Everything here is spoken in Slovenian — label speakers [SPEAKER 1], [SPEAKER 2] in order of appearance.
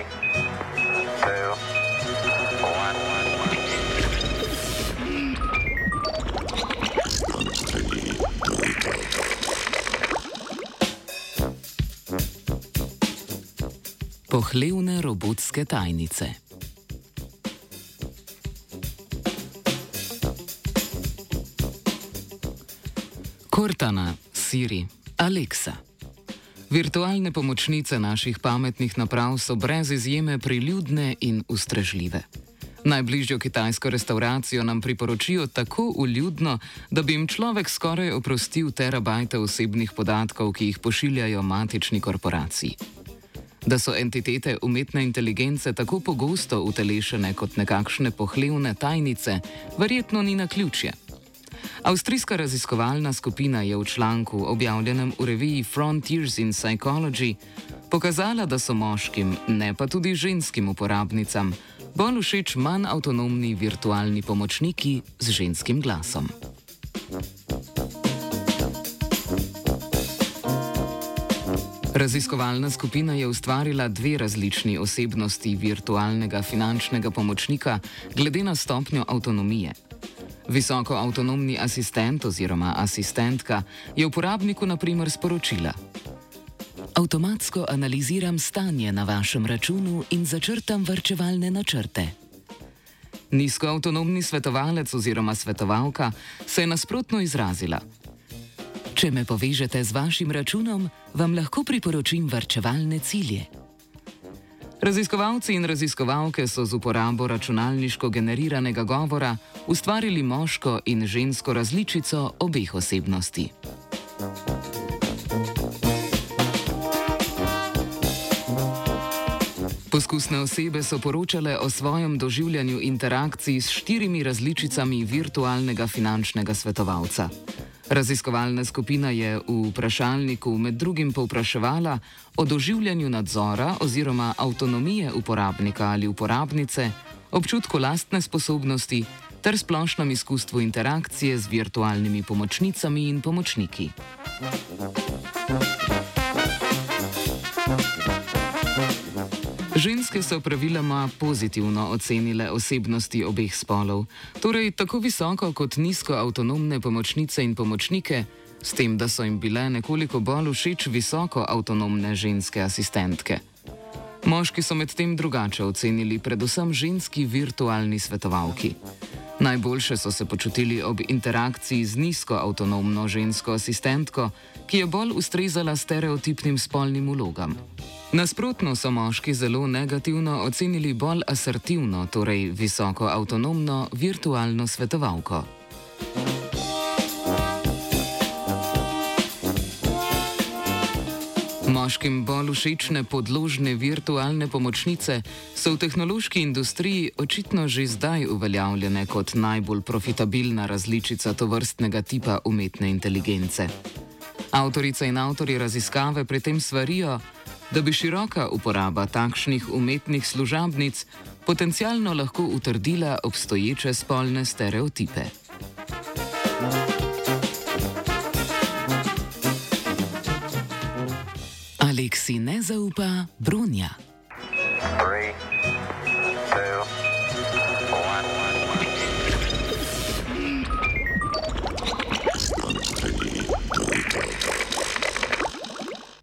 [SPEAKER 1] Three, two, one.
[SPEAKER 2] Pohlevne robotske tajnice. Cortana, Siri, Alexa. Virtualne pomočnice naših pametnih naprav so brez izjeme priljudne in ustrežljive. Najbližjo kitajsko restauracijo nam priporočijo tako uljudno, da bi jim človek skoraj oprostil terabajte osebnih podatkov, ki jih pošiljajo matični korporaciji. Da so entitete umetne inteligence tako pogosto utelešene kot nekakšne pohlevne tajnice, verjetno ni na ključje. Avstrijska raziskovalna skupina je v članku, objavljenem v reviji Frontiers in Psychology, pokazala, da so moškim, ne pa tudi ženskim uporabnicam, bolj všeč manj avtonomni virtualni pomočniki z ženskim glasom. Raziskovalna skupina je ustvarila dve različni osebnosti virtualnega finančnega pomočnika glede na stopnjo avtonomije. Visoko avtonomni asistent oziroma asistentka je uporabniku naprimer sporočila: Avtomatsko analiziram stanje na vašem računu in začrtam vrčevalne načrte. Nizko avtonomni svetovalec oziroma svetovalka se je nasprotno izrazila. Če me povežete z vašim računom, vam lahko priporočim vrčevalne cilje. Raziskovalci in raziskovalke so z uporabo računalniško generiranega govora ustvarili moško in žensko različico obeh osebnosti. Poskusne osebe so poročale o svojem doživljanju interakcij s štirimi različicami virtualnega finančnega svetovalca. Raziskovalna skupina je v vprašalniku med drugim povpraševala o doživljanju nadzora oziroma avtonomije uporabnika ali uporabnice, občutku lastne sposobnosti ter splošnem izkustvu interakcije z virtualnimi pomočnicami in pomočniki. Ženske so praviloma pozitivno ocenile osebnosti obeh spolov, torej tako visoko kot nizko avtonomne pomočnice in pomočnike, s tem, da so jim bile nekoliko bolj všeč visoko avtonomne ženske asistentke. Moški so medtem drugače ocenili predvsem ženski virtualni svetovalki. Najboljše so se počutili ob interakciji z nizko avtonomno žensko asistentko, ki je bolj ustrezala stereotipnim spolnim ulogam. Nasprotno so moški zelo negativno ocenili bolj asertivno, torej visoko avtonomno virtualno svetovalko. Moškim bolj všečne podložne virtualne pomočnice so v tehnološki industriji očitno že zdaj uveljavljene kot najbolj profitabilna različica tovrstnega tipa umetne inteligence. Avtorice in avtori raziskave pri tem svarijo, da bi široka uporaba takšnih umetnih služabnic potencialno lahko utrdila obstoječe spolne stereotipe. Aleksi ne zaupa Brunja.
[SPEAKER 1] Three,